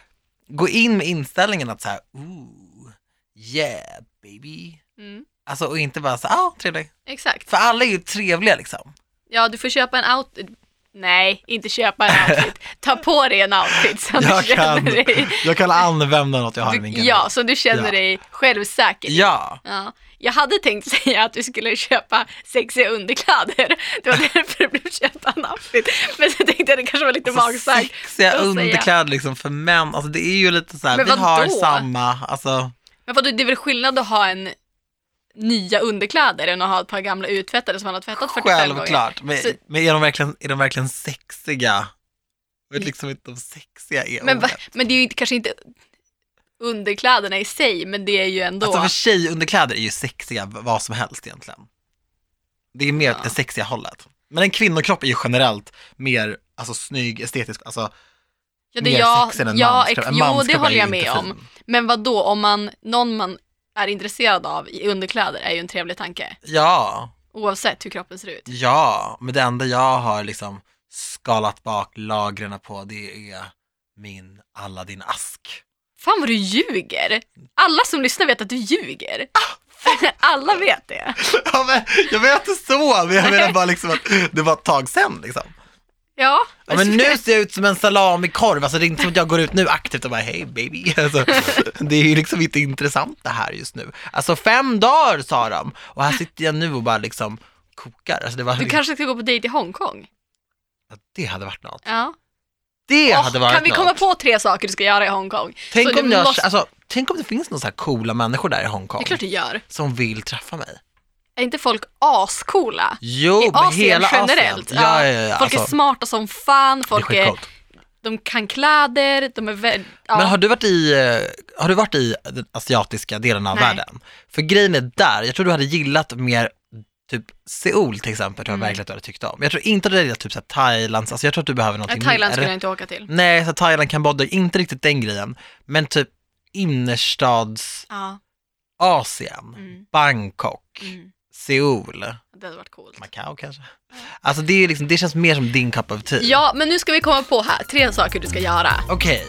Speaker 1: gå in med inställningen att så här, ooh, yeah baby.
Speaker 2: Mm,
Speaker 1: Alltså och inte bara så här, ah, trevlig.
Speaker 2: exakt.
Speaker 1: För alla är ju trevliga liksom.
Speaker 2: Ja, du får köpa en outfit. Nej, inte köpa en outfit. Ta på dig en outfit som
Speaker 1: Jag
Speaker 2: du känner
Speaker 1: kan,
Speaker 2: dig...
Speaker 1: jag kan använda något jag har i min garderob.
Speaker 2: ja, som du känner
Speaker 1: Ja.
Speaker 2: dig självsäker i.
Speaker 1: Ja,
Speaker 2: Ja. Jag hade tänkt säga att du skulle köpa sexiga underkläder. Det var därför det blev köpa en outfit. Men så tänkte jag det kanske var lite
Speaker 1: alltså,
Speaker 2: magstarkt.
Speaker 1: sexiga underkläder liksom för män, alltså det är ju lite så här, vi har samma, alltså
Speaker 2: Men vadå, det är väl skillnad att ha en nya underkläder än att ha ett par gamla uttvättade som man har tvättat 45 gånger.
Speaker 1: Självklart, men,
Speaker 2: Så-
Speaker 1: men är, de verkligen, är de verkligen sexiga? Jag vet liksom inte om sexiga är
Speaker 2: Men, va, men det är ju kanske inte underkläderna i sig, men det är ju ändå...
Speaker 1: Alltså för tjejunderkläder är ju sexiga vad som helst egentligen. Det är mer
Speaker 2: Ja.
Speaker 1: det sexiga hållet. Men en kvinnokropp är ju generellt mer alltså, snygg, estetisk, alltså
Speaker 2: Ja, det,
Speaker 1: mer
Speaker 2: ja,
Speaker 1: sexig än en
Speaker 2: ja,
Speaker 1: manskropp. En
Speaker 2: jo, det
Speaker 1: manskropp är
Speaker 2: håller jag med
Speaker 1: fin.
Speaker 2: om. Men vad då om man, någon man är intresserad av i underkläder är ju en trevlig tanke.
Speaker 1: Ja,
Speaker 2: Oavsett hur kroppen ser ut.
Speaker 1: ja, men det enda jag har liksom skalat bak lagren på det är min Aladdin-ask.
Speaker 2: Fan vad du ljuger! Alla som lyssnar vet att du ljuger. Alla vet det.
Speaker 1: Ja, men, jag menar inte så, men jag menar bara liksom att det var ett tag sen liksom.
Speaker 2: Ja.
Speaker 1: Ja, men nu ser jag ut som en salamikorv, alltså det är inte som att jag går ut nu aktivt och bara hej baby. Alltså, det är ju liksom inte intressant det här just nu. Alltså fem dagar sa de och här sitter jag nu och bara liksom kokar. Alltså, det, var,
Speaker 2: Du kanske ska gå på dejt i Hongkong?
Speaker 1: Ja, det hade varit något.
Speaker 2: Ja.
Speaker 1: Det
Speaker 2: Åh,
Speaker 1: hade varit
Speaker 2: kan vi
Speaker 1: något.
Speaker 2: komma på tre saker du ska göra i Hongkong?
Speaker 1: tänk,
Speaker 2: Så
Speaker 1: om jag,
Speaker 2: måste-
Speaker 1: alltså, tänk om det finns några så här coola människor där i
Speaker 2: Det
Speaker 1: Hongkong
Speaker 2: är klart du gör.
Speaker 1: som vill träffa mig.
Speaker 2: Är inte folk ascoola?
Speaker 1: Jo,
Speaker 2: I Asien
Speaker 1: hela
Speaker 2: generellt.
Speaker 1: Asien. Ja, ja, ja,
Speaker 2: Folk är
Speaker 1: alltså,
Speaker 2: smarta som fan,
Speaker 1: det är
Speaker 2: folk är,
Speaker 1: skitcoolt.
Speaker 2: de kan kläder, de är vä- ja.
Speaker 1: Men har du varit i, eh, har du varit i den asiatiska delen av
Speaker 2: Nej.
Speaker 1: världen? För grejen är där, jag tror du hade gillat mer typ Seoul till exempel, tror jag
Speaker 2: Mm.
Speaker 1: verkligen att du hade tyckt om. Jag tror inte hade gillat typ så här Thailands, alltså jag tror att du behöver någonting
Speaker 2: Nej, Thailand
Speaker 1: mer.
Speaker 2: skulle jag inte åka till.
Speaker 1: Nej, så Thailand, Kambodja, inte riktigt den grejen. Men typ innerstads
Speaker 2: Ja.
Speaker 1: Asien,
Speaker 2: Mm.
Speaker 1: Bangkok,
Speaker 2: Mm.
Speaker 1: Seoul,
Speaker 2: Det hade varit coolt.
Speaker 1: Macau kanske. Alltså det, är liksom, det känns mer som din cup of tea.
Speaker 2: Ja, men nu ska vi komma på här, tre saker du ska göra.
Speaker 1: Okej,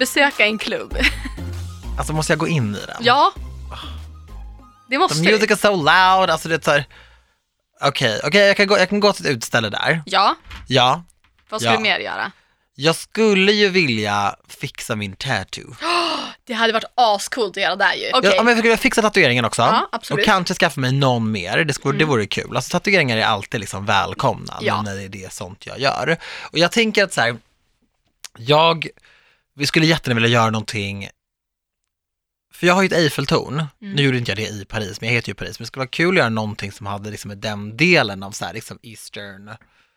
Speaker 2: Besöka en klubb.
Speaker 1: alltså måste jag gå in i den?
Speaker 2: Ja. Det måste
Speaker 1: The music is so loud, alltså det är såhär, okej, okej jag, kan gå- jag kan gå till ett utställe där.
Speaker 2: Ja.
Speaker 1: Ja,
Speaker 2: Vad ska
Speaker 1: Ja.
Speaker 2: du mer göra?
Speaker 1: jag skulle ju vilja fixa min tattoo.
Speaker 2: Det hade varit ascoolt att göra där ju. Okej.
Speaker 1: Jag, om jag skulle fixa tatueringen också
Speaker 2: Ja, absolut.
Speaker 1: och kanske skaffa mig någon mer, det, skulle, det vore kul. Alltså tatueringar är alltid liksom välkomna
Speaker 2: Ja.
Speaker 1: när det är det sånt jag gör. Och jag tänker att så här, jag, vi skulle jättegärna vilja göra någonting för jag har ju ett Eiffeltorn,
Speaker 2: Mm.
Speaker 1: nu gjorde inte jag det i Paris, men jag heter ju Paris, men det skulle vara kul att göra någonting som hade liksom den delen av så här, liksom Eastern.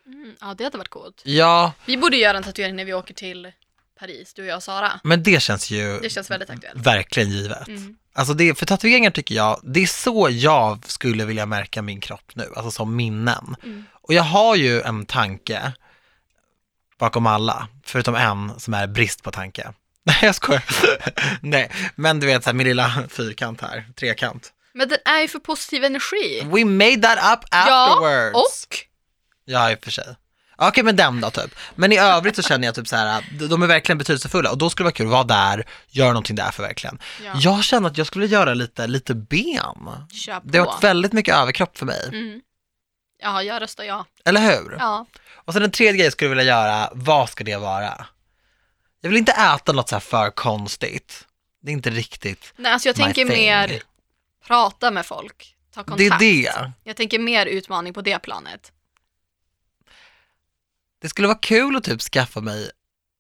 Speaker 2: Mm, ja, det hade varit coolt.
Speaker 1: Ja,
Speaker 2: Vi borde göra en tatuering när vi åker till Paris, du och jag och Sara.
Speaker 1: men det känns ju
Speaker 2: Det känns väldigt aktuellt.
Speaker 1: verkligen givet.
Speaker 2: Mm.
Speaker 1: Alltså det, för tatueringar tycker jag, det är så jag skulle vilja märka min kropp nu, alltså som minnen.
Speaker 2: Mm.
Speaker 1: Och jag har ju en tanke bakom alla, förutom en som är brist på tanke. Nej jag skojar. Nej, men du vet så här, min lilla fyrkant här, trekant.
Speaker 2: Men den är ju för positiv energi.
Speaker 1: We made that up afterwards.
Speaker 2: Och
Speaker 1: Ja, i och för sig. Okej, men den då typ. Men i övrigt så känner jag typ så här, de- är verkligen betydelsefulla och då skulle det vara kul att vara där, göra någonting där för verkligen.
Speaker 2: Ja.
Speaker 1: Jag känner att jag skulle göra lite, lite ben. Det har varit väldigt mycket överkropp för mig,
Speaker 2: Mm. Ja, jag röstar ja.
Speaker 1: eller hur?
Speaker 2: Ja.
Speaker 1: Och sen den tredje grejen jag skulle vilja göra, vad ska det vara? Jag vill inte äta något så här för konstigt. Det är inte riktigt
Speaker 2: Nej, alltså jag
Speaker 1: my
Speaker 2: tänker
Speaker 1: thing.
Speaker 2: mer prata med folk, ta kontakt.
Speaker 1: Det är det.
Speaker 2: Jag tänker mer utmaning på det planet.
Speaker 1: Det skulle vara kul att typ skaffa mig,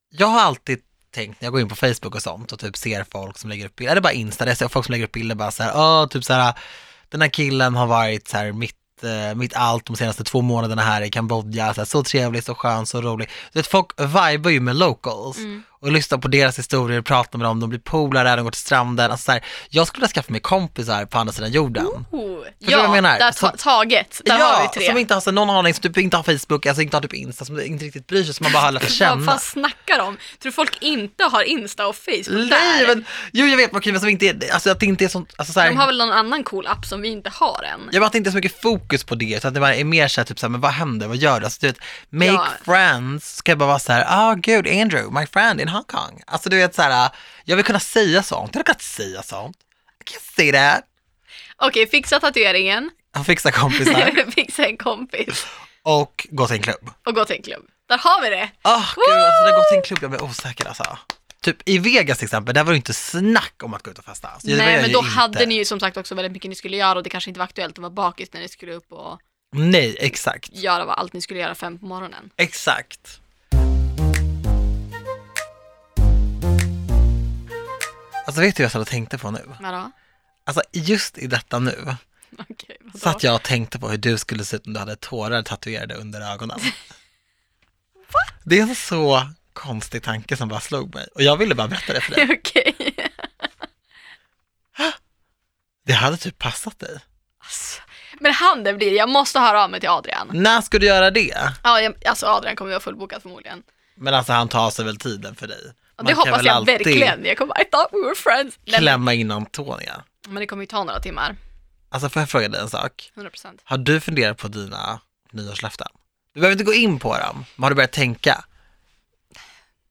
Speaker 1: jag har alltid tänkt när jag går in på Facebook och sånt och typ ser folk som lägger upp bilder, eller bara Insta, jag ser folk som lägger upp bilder bara så här, åh, typ så här, den här killen har varit så här mitt, eh, mitt allt de senaste två månaderna här i Kambodja, så, här, så trevlig, så skön, så rolig. Du vet, folk vibar ju med locals
Speaker 2: Mm
Speaker 1: och lyssnar på deras historier, pratar med dem, de blir polare, de går till stranden, alltså så här, jag skulle vilja skaffa mig kompisar på andra sidan jorden.
Speaker 2: Oh,
Speaker 1: du vad jag menar?
Speaker 2: där
Speaker 1: Så-
Speaker 2: ta- taget. Där har vi tre.
Speaker 1: som inte har så, någon aning, som typ inte har Facebook, alltså inte har typ Insta, som inte riktigt bryr sig, som man bara har lärt
Speaker 2: Vad
Speaker 1: känna.
Speaker 2: fan snackar de? Tror folk inte har Insta och Facebook
Speaker 1: Nej, men, jo jag vet okej, men som inte är, alltså att det inte är sånt, alltså så här,
Speaker 2: De har väl någon annan cool app som vi inte har än?
Speaker 1: jag vet att det inte är så mycket fokus på det, utan att det bara är mer såhär typ såhär, men vad händer, vad gör du? Alltså du vet, make
Speaker 2: Ja.
Speaker 1: friends, ska jag bara vara såhär, ah gud, Andrew, my friend in Hong Kong. Alltså du vet såhär, jag vill kunna säga sånt, jag vill kunna säga sånt. I can't say that.
Speaker 2: Okej, fixa tatueringen,
Speaker 1: Han fixar kompisar
Speaker 2: fixa en kompis
Speaker 1: och gå till en klubb.
Speaker 2: och gå till en klubb. Där har vi det!
Speaker 1: Ah gud, alltså när jag går till en klubb, jag blir osäker alltså. Typ i Vegas till exempel, där var det inte snack om att gå ut och festa. Så var
Speaker 2: Nej, men då
Speaker 1: inte.
Speaker 2: hade ni ju som sagt också väldigt mycket ni skulle göra och det kanske inte var aktuellt att vara bakis när ni skulle upp och
Speaker 1: Nej, exakt.
Speaker 2: göra vad allt ni skulle göra fem på morgonen.
Speaker 1: Exakt. Alltså vet du vad jag satt och tänkte på nu?
Speaker 2: Vadå?
Speaker 1: Alltså just i detta nu.
Speaker 2: Okej.
Speaker 1: Satt jag och tänkte på hur du skulle se ut om du hade tårar tatuerade under ögonen. Va? Det är en så konstig tanke som bara slog mig och jag ville bara berätta det för dig.
Speaker 2: Okej.
Speaker 1: Det hade typ passat dig.
Speaker 2: Alltså, men handen blir jag måste höra av mig till Adrian.
Speaker 1: När ska du göra det?
Speaker 2: Ja, jag, alltså Adrian kommer vara fullbokad förmodligen.
Speaker 1: Men alltså han tar sig väl tiden för dig? Man
Speaker 2: det hoppas jag verkligen. Jag kommer I thought we were friends. Nej,
Speaker 1: Klämma in Antonia.
Speaker 2: Men det kommer ju ta några timmar.
Speaker 1: Alltså får jag fråga dig en sak?
Speaker 2: 100%.
Speaker 1: Har du funderat på dina nyårslöften? Du behöver inte gå in på dem, men har du börjat tänka?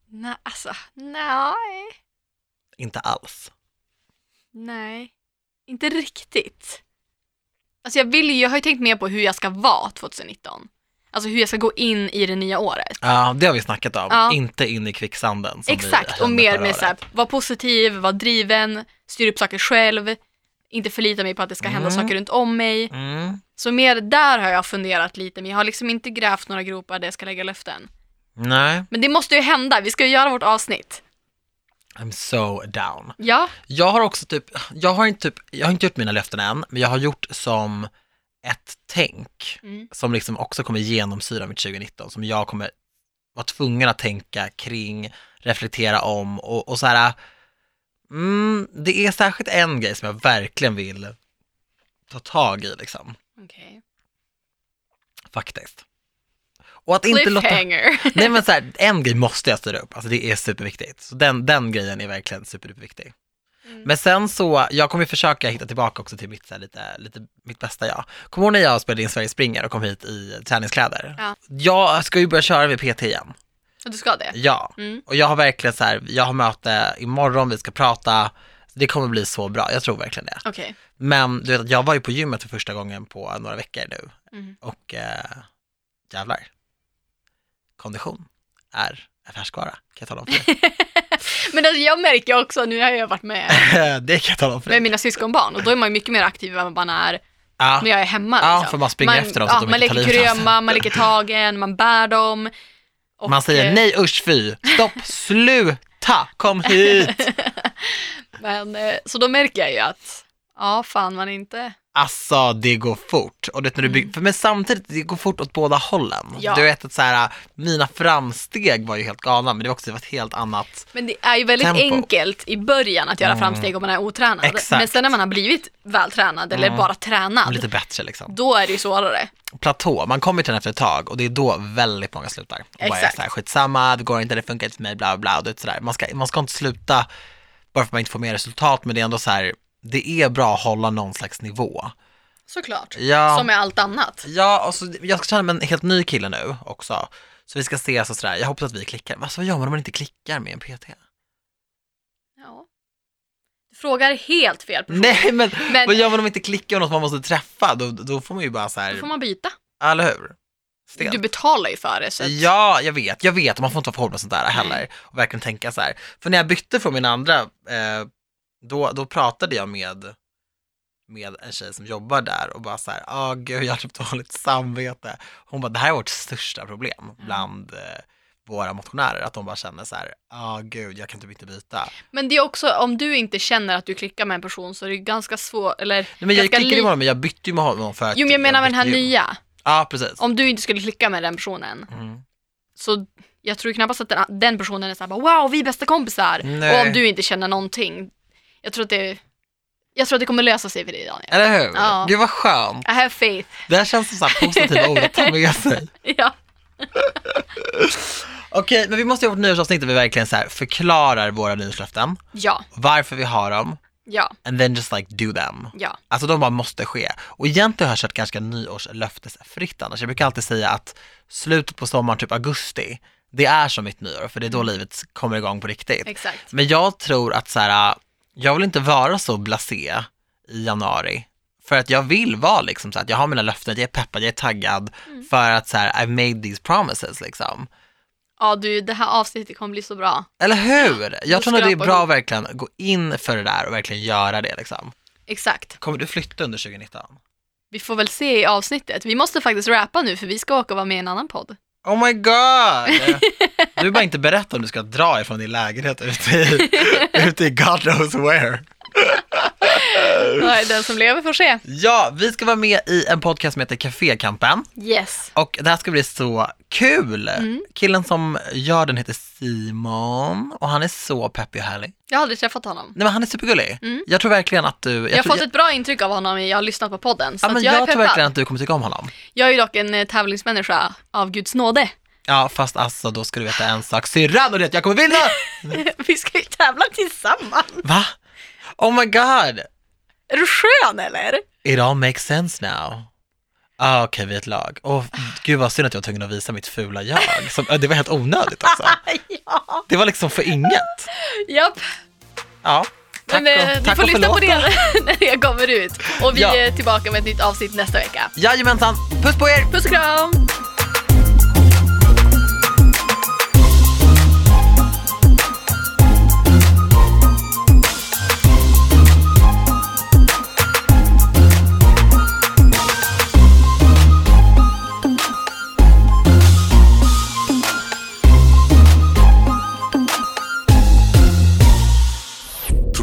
Speaker 2: Nej, alltså, nej.
Speaker 1: Inte alls.
Speaker 2: Nej, inte riktigt. Alltså jag vill ju, jag har ju tänkt mer på hur jag ska vara 2019. Alltså hur jag ska gå in i det nya året.
Speaker 1: Ja, det har vi snackat om.
Speaker 2: Ja.
Speaker 1: Inte in i kvicksanden.
Speaker 2: Exakt, och mer med såhär, vara positiv, vara driven, styra upp saker själv, inte förlita mig på att det ska hända
Speaker 1: Mm.
Speaker 2: saker runt om mig.
Speaker 1: Mm.
Speaker 2: Så mer där har jag funderat lite, men jag har liksom inte grävt några gropar där jag ska lägga löften.
Speaker 1: Nej,
Speaker 2: Men det måste ju hända, vi ska ju göra vårt avsnitt.
Speaker 1: I'm so down.
Speaker 2: Ja,
Speaker 1: Jag har också typ, jag har inte, typ, jag har inte gjort mina löften än, men jag har gjort som ett tänk
Speaker 2: Mm.
Speaker 1: som liksom också kommer genomsyra mitt 2019, som jag kommer vara tvungen att tänka kring, reflektera om och, och så här, mm, det är särskilt en grej som jag verkligen vill ta tag i liksom,
Speaker 2: okej.
Speaker 1: faktiskt. Och att inte låta, nej men så här, en grej måste jag styra upp, alltså det är superviktigt. Så den, den grejen är verkligen superviktig.
Speaker 2: Mm.
Speaker 1: Men sen så, jag kommer försöka hitta tillbaka också till mitt, så här, lite, lite, mitt bästa jag. Kommer ihåg när jag spelade in Sverige springer och kom hit i träningskläder?
Speaker 2: Ja.
Speaker 1: Jag ska ju börja köra med PT igen.
Speaker 2: Och du ska det?
Speaker 1: Ja,
Speaker 2: Mm.
Speaker 1: och jag har verkligen så här, jag har möte imorgon, vi ska prata, det kommer bli så bra, jag tror verkligen det.
Speaker 2: Okej.
Speaker 1: Men du vet, jag var ju på gymmet för första gången på några veckor nu
Speaker 2: Mm.
Speaker 1: och eh, jävlar, kondition är en färskvara, kan jag tala om för dig.
Speaker 2: Men alltså, jag märker också, nu har jag varit med
Speaker 1: det kan jag tala om för dig.
Speaker 2: med mina syskonbarn och då är man ju mycket mer aktiv än vad man är
Speaker 1: Ja,
Speaker 2: när jag är hemma.
Speaker 1: ja,
Speaker 2: liksom.
Speaker 1: för man springer efter dem så
Speaker 2: ja,
Speaker 1: att de
Speaker 2: Man
Speaker 1: inte tar
Speaker 2: leker
Speaker 1: livet av sig.
Speaker 2: kröma, man leker tagen, man bär dem. Och,
Speaker 1: Man säger
Speaker 2: eh,
Speaker 1: nej usch fy, stopp, sluta, kom hit.
Speaker 2: Men, eh, så då märker jag ju att, ja fan man inte,
Speaker 1: Alltså det går fort. Och du vet, när du bygger, för men samtidigt, det går fort åt båda hållen.
Speaker 2: Mm. Ja.
Speaker 1: Du vet att så här, mina framsteg var ju helt galna, men det var också ett helt annat.
Speaker 2: men det är ju väldigt
Speaker 1: Tempo.
Speaker 2: enkelt i början att göra
Speaker 1: Mm.
Speaker 2: framsteg om man är otränad.
Speaker 1: Exakt.
Speaker 2: Men sen när man har blivit vältränad eller
Speaker 1: Mm.
Speaker 2: bara tränad,
Speaker 1: Lite bättre liksom.
Speaker 2: då är det ju svårare.
Speaker 1: Platå, man kommer till den efter ett tag och det är då väldigt många slutar. Och bara är
Speaker 2: Exakt.
Speaker 1: så här, skitsamma, det går inte, det funkar inte för mig, bla bla. Och det så där. Man, ska, man ska inte sluta bara för att man inte får mer resultat, men det är ändå så här, det är bra att hålla någon slags nivå.
Speaker 2: Såklart.
Speaker 1: Ja.
Speaker 2: Som med allt annat.
Speaker 1: Ja, och så, jag ska träna med en helt ny kille nu också. Så vi ska ses och sådär. Jag hoppas att vi klickar. Alltså, vad gör man om man inte klickar med en PT?
Speaker 2: Ja. Du frågar helt fel person.
Speaker 1: Nej, men,
Speaker 2: Men-
Speaker 1: vad gör man om man inte klickar med någon som man måste träffa? Då, då får man ju bara så här,
Speaker 2: Då får man byta.
Speaker 1: eller hur? Stelt.
Speaker 2: Du betalar ju för det. Så att,
Speaker 1: Ja, jag vet, jag vet, man får inte vara för hård med sånt där heller. Och verkligen tänka så här. För när jag bytte från min andra, eh, då, då pratade jag med, med en tjej som jobbar där och bara så här, åh gud, jag har typ dåligt samvete. Hon bara, det här är vårt största problem bland eh, våra motionärer, att de bara känner så här, åh gud, jag kan typ inte byta.
Speaker 2: Men det är också, om du inte känner att du klickar med en person så är det ju ganska svårt, eller
Speaker 1: Nej, men jag
Speaker 2: ganska
Speaker 1: klickade
Speaker 2: li-
Speaker 1: med honom, men jag bytte ju med honom för att
Speaker 2: Jo men jag menar med den här
Speaker 1: bytte ju-
Speaker 2: nya.
Speaker 1: Ja, precis.
Speaker 2: Om du inte skulle klicka med den personen,
Speaker 1: Mm.
Speaker 2: så jag tror knappast att den, den personen är såhär bara, wow vi är bästa kompisar.
Speaker 1: Nej.
Speaker 2: Och om du inte känner någonting, jag tror att det, jag tror att det kommer lösa sig för dig Daniel.
Speaker 1: Eller hur?
Speaker 2: Ja.
Speaker 1: Gud vad skönt.
Speaker 2: I have faith.
Speaker 1: Det här känns som så här positiva ord att ta med sig.
Speaker 2: ja.
Speaker 1: Okej, men vi måste göra vårt nyårsavsnitt där vi verkligen så här förklarar våra nyårslöften,
Speaker 2: ja,
Speaker 1: varför vi har dem,
Speaker 2: ja,
Speaker 1: and then just like do them.
Speaker 2: ja.
Speaker 1: Alltså de bara måste ske. Och egentligen har jag kört ganska nyårslöftesfritt annars. Jag brukar alltid säga att slutet på sommaren, typ augusti, det är som mitt nyår, för det är då livet kommer igång på riktigt.
Speaker 2: Exakt.
Speaker 1: Men jag tror att så här, jag vill inte vara så blasé i januari. För att jag vill vara liksom så att jag har mina löften, jag är peppad, jag är taggad
Speaker 2: Mm.
Speaker 1: för att så här, I've made these promises liksom.
Speaker 2: Ja du, det här avsnittet kommer bli så bra.
Speaker 1: Eller hur? Jag tror att det är bra att verkligen gå in för det där och verkligen göra det liksom.
Speaker 2: Exakt.
Speaker 1: Kommer du flytta under 2019?
Speaker 2: Vi får väl se i avsnittet. Vi måste faktiskt rappa nu för vi ska åka och vara med i en annan podd.
Speaker 1: Oh my god! Du bara inte berätta om du ska dra ifrån din lägenhet ute i, ute i God knows where.
Speaker 2: Nej, Den som lever får se.
Speaker 1: Ja, vi ska vara med i en podcast som heter Cafékampen.
Speaker 2: Yes.
Speaker 1: Och det här ska bli så kul.
Speaker 2: Mm.
Speaker 1: Killen som gör den heter Simon och han är så peppig och härlig.
Speaker 2: Jag har aldrig träffat honom.
Speaker 1: Nej men han är supergullig.
Speaker 2: Mm.
Speaker 1: Jag tror verkligen att du...
Speaker 2: Jag har
Speaker 1: tror,
Speaker 2: fått ett bra intryck av honom, jag har lyssnat på podden. Så
Speaker 1: ja, men
Speaker 2: jag,
Speaker 1: jag, tror verkligen att du kommer tycka om honom.
Speaker 2: Jag är ju dock en eh, tävlingsmänniska av Guds nåde.
Speaker 1: Ja, fast alltså då ska du veta en sak. Syrran och det är att jag kommer vinna!
Speaker 2: Vi ska ju tävla tillsammans.
Speaker 1: Va? Oh my god!
Speaker 2: Är du skön eller?
Speaker 1: It all makes sense now. Ah, Okej, vi är ett lag. Åh, gud vad synd att jag var tvungen att visa mitt fula jag. Som, det var helt onödigt också.
Speaker 2: ja.
Speaker 1: Det var liksom för inget.
Speaker 2: Japp.
Speaker 1: Ja. Tack
Speaker 2: Men
Speaker 1: och, tack
Speaker 2: får
Speaker 1: och
Speaker 2: lyssna på det när det kommer ut. Och vi
Speaker 1: Ja.
Speaker 2: är tillbaka med ett nytt avsnitt nästa vecka.
Speaker 1: Jajamensan, puss på er!
Speaker 2: Puss och kram!